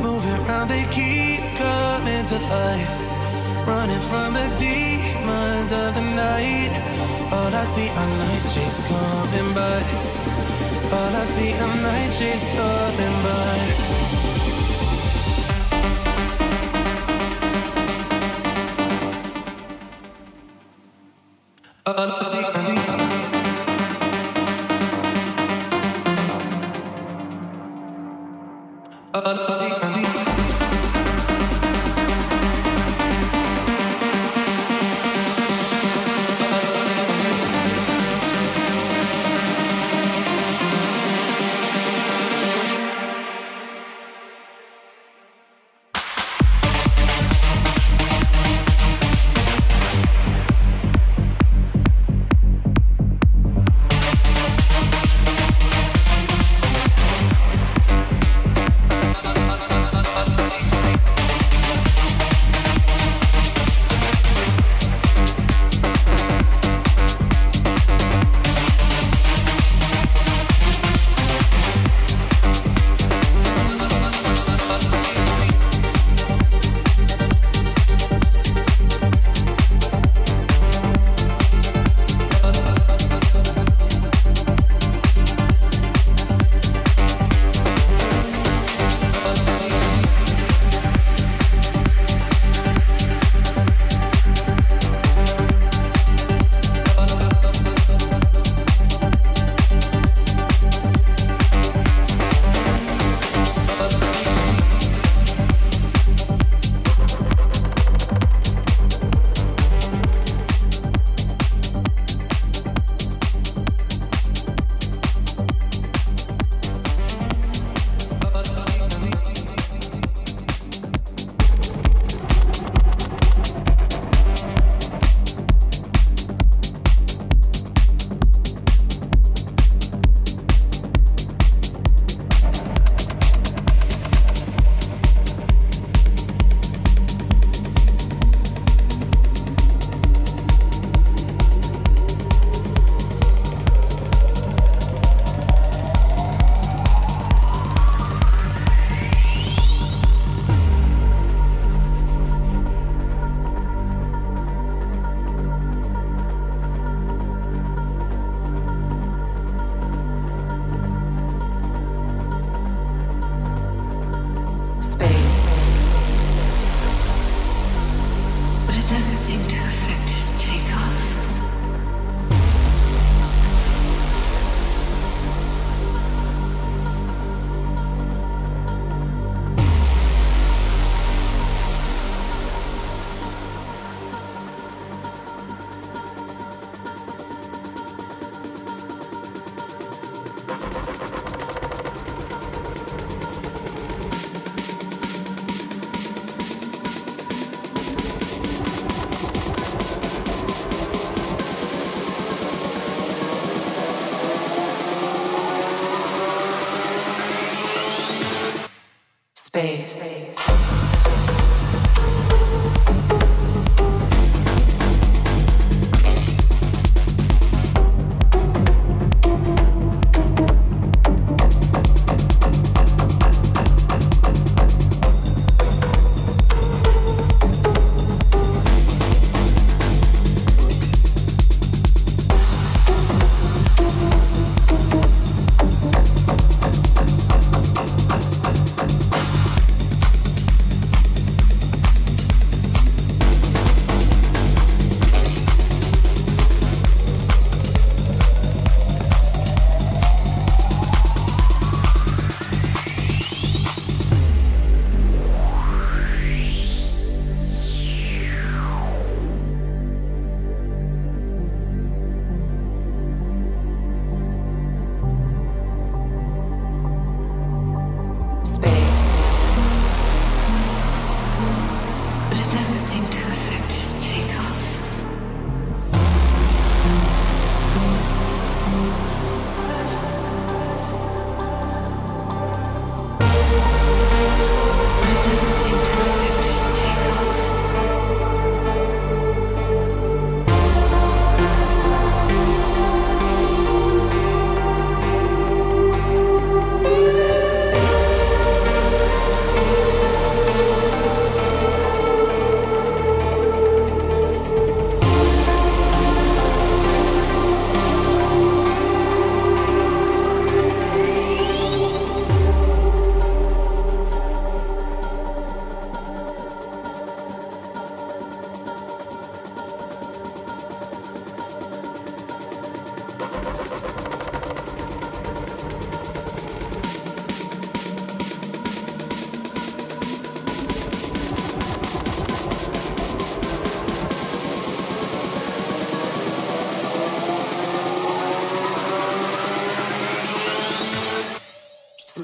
Moving round, they keep coming to life. Running from the demons of the night. All I see are night shapes coming by. All I see are night shapes coming by. Uh, doesn't seem to affect his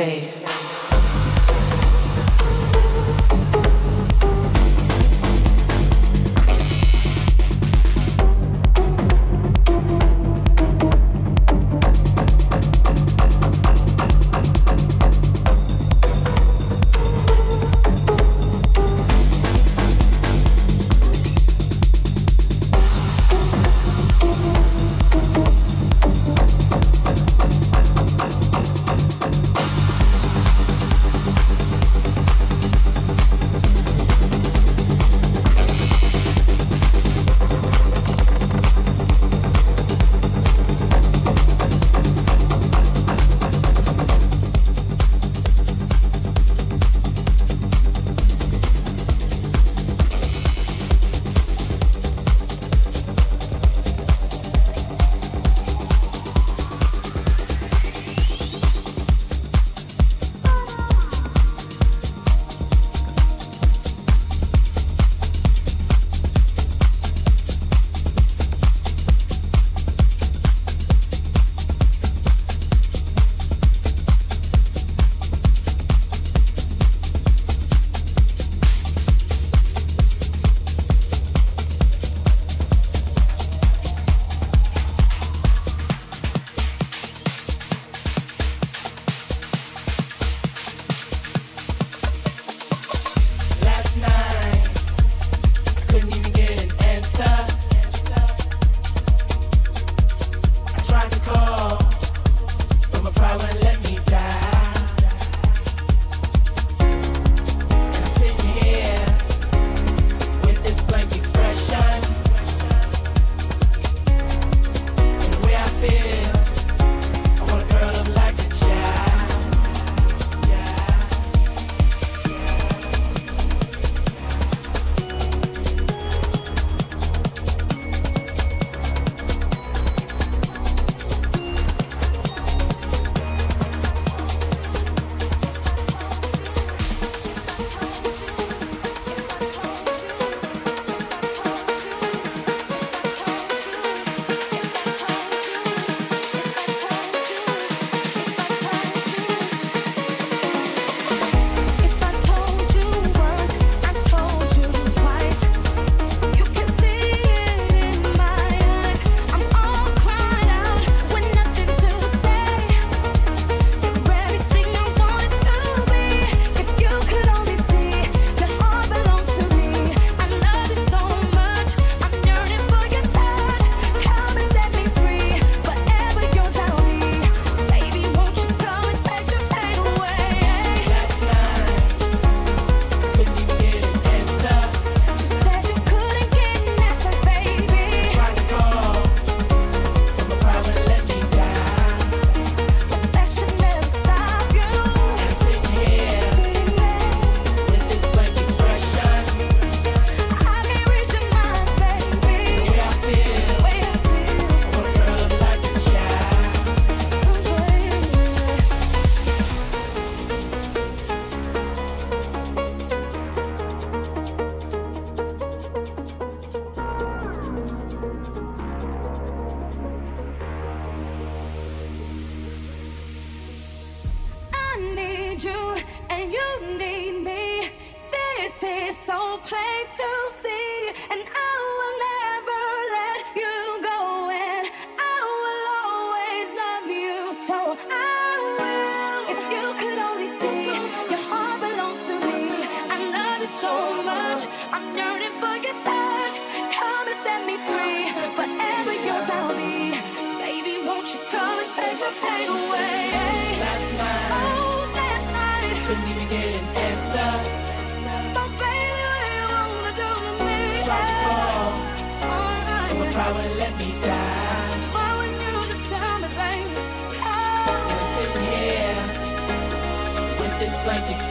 space.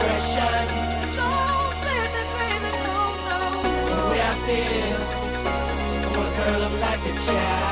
The way I feel, I wanna curl up like a child.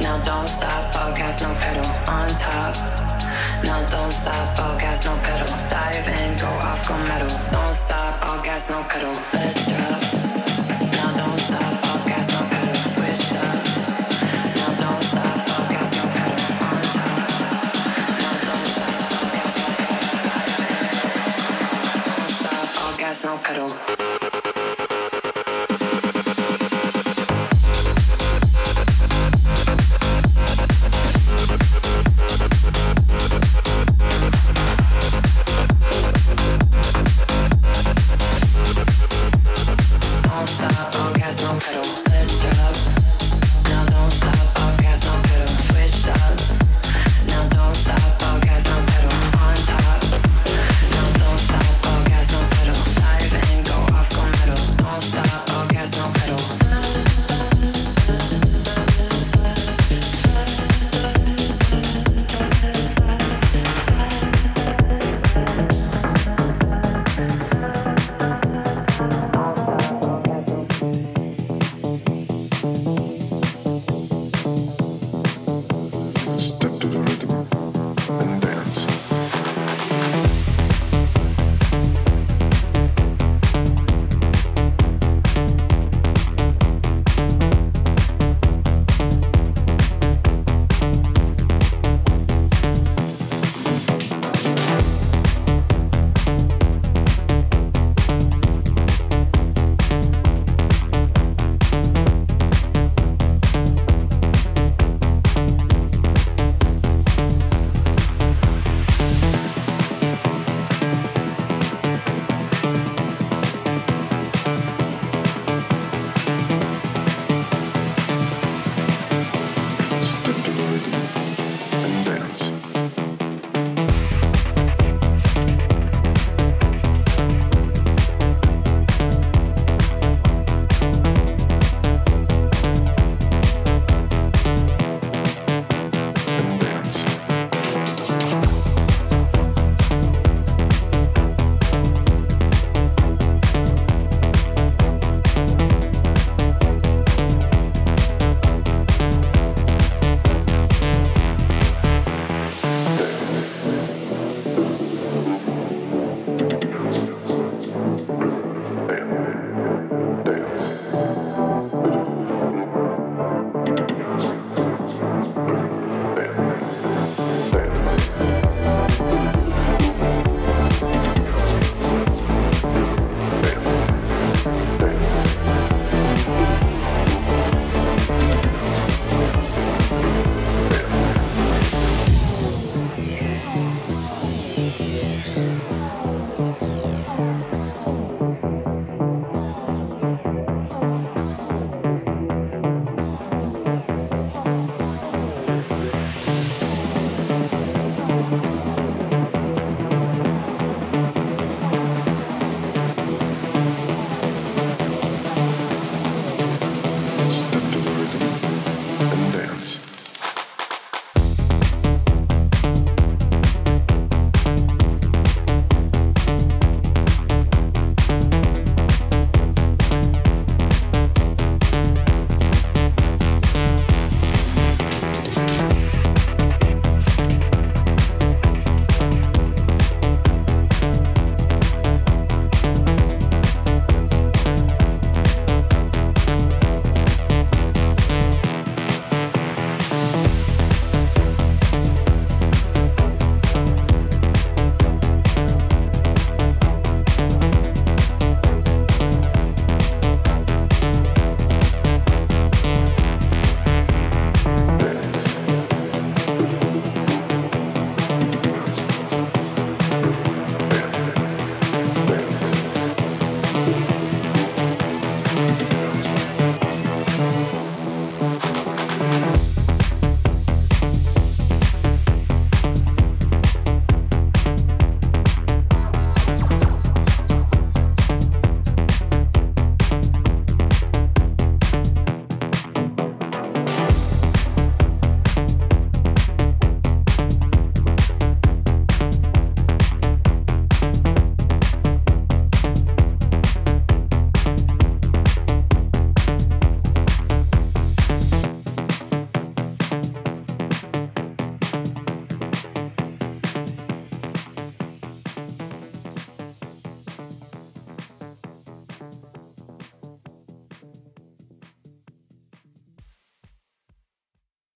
Now don't stop, all gas, no pedal on top. Now don't stop, all gas, no pedal. Dive in, go off, go metal. Don't stop, all gas, no pedal. Let's drop.